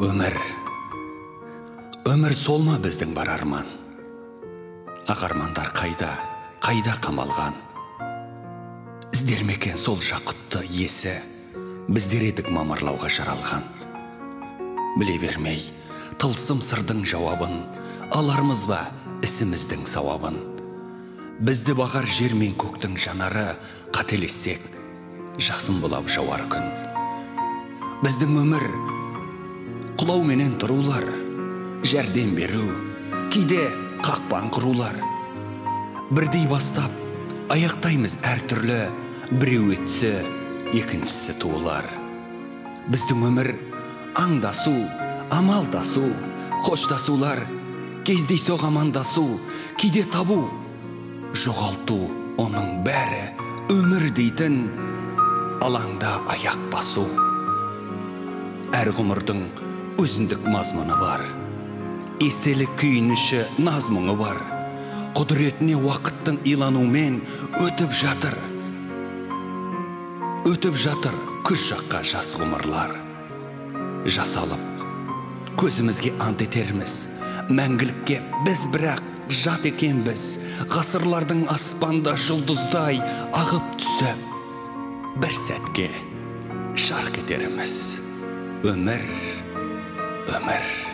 өмір өмір сол ма біздің бар арман ақ армандар қайда қайда қамалған іздер ме екен сол жақұтты иесі біздер едік мамырлауға жаралған біле бермей тылсым сырдың жауабын алармыз ба ісіміздің сауабын бізді бағар жер мен көктің жанары қателессек жасын бұлап жауар күн біздің өмір құлау менен тұрулар жәрдем беру кейде қақпан құрулар бірдей бастап аяқтаймыз әртүрлі біреу етсе екіншісі туылар біздің өмір аңдасу амалдасу қоштасулар кездейсоқ амандасу кейде табу жоғалту оның бәрі өмір дейтін алаңда аяқ басу әр ғұмырдың өзіндік мазмұны бар естелік күйініші наз мұңы бар құдіретіне уақыттың иланумен өтіп жатыр өтіп жатыр күз жаққа жас ғұмырлар жасалып көзімізге ант етерміз мәңгілікке біз бірақ жат екенбіз ғасырлардың аспанда жұлдыздай ағып түсіп бір сәтке жарқ етерміз өмір өмір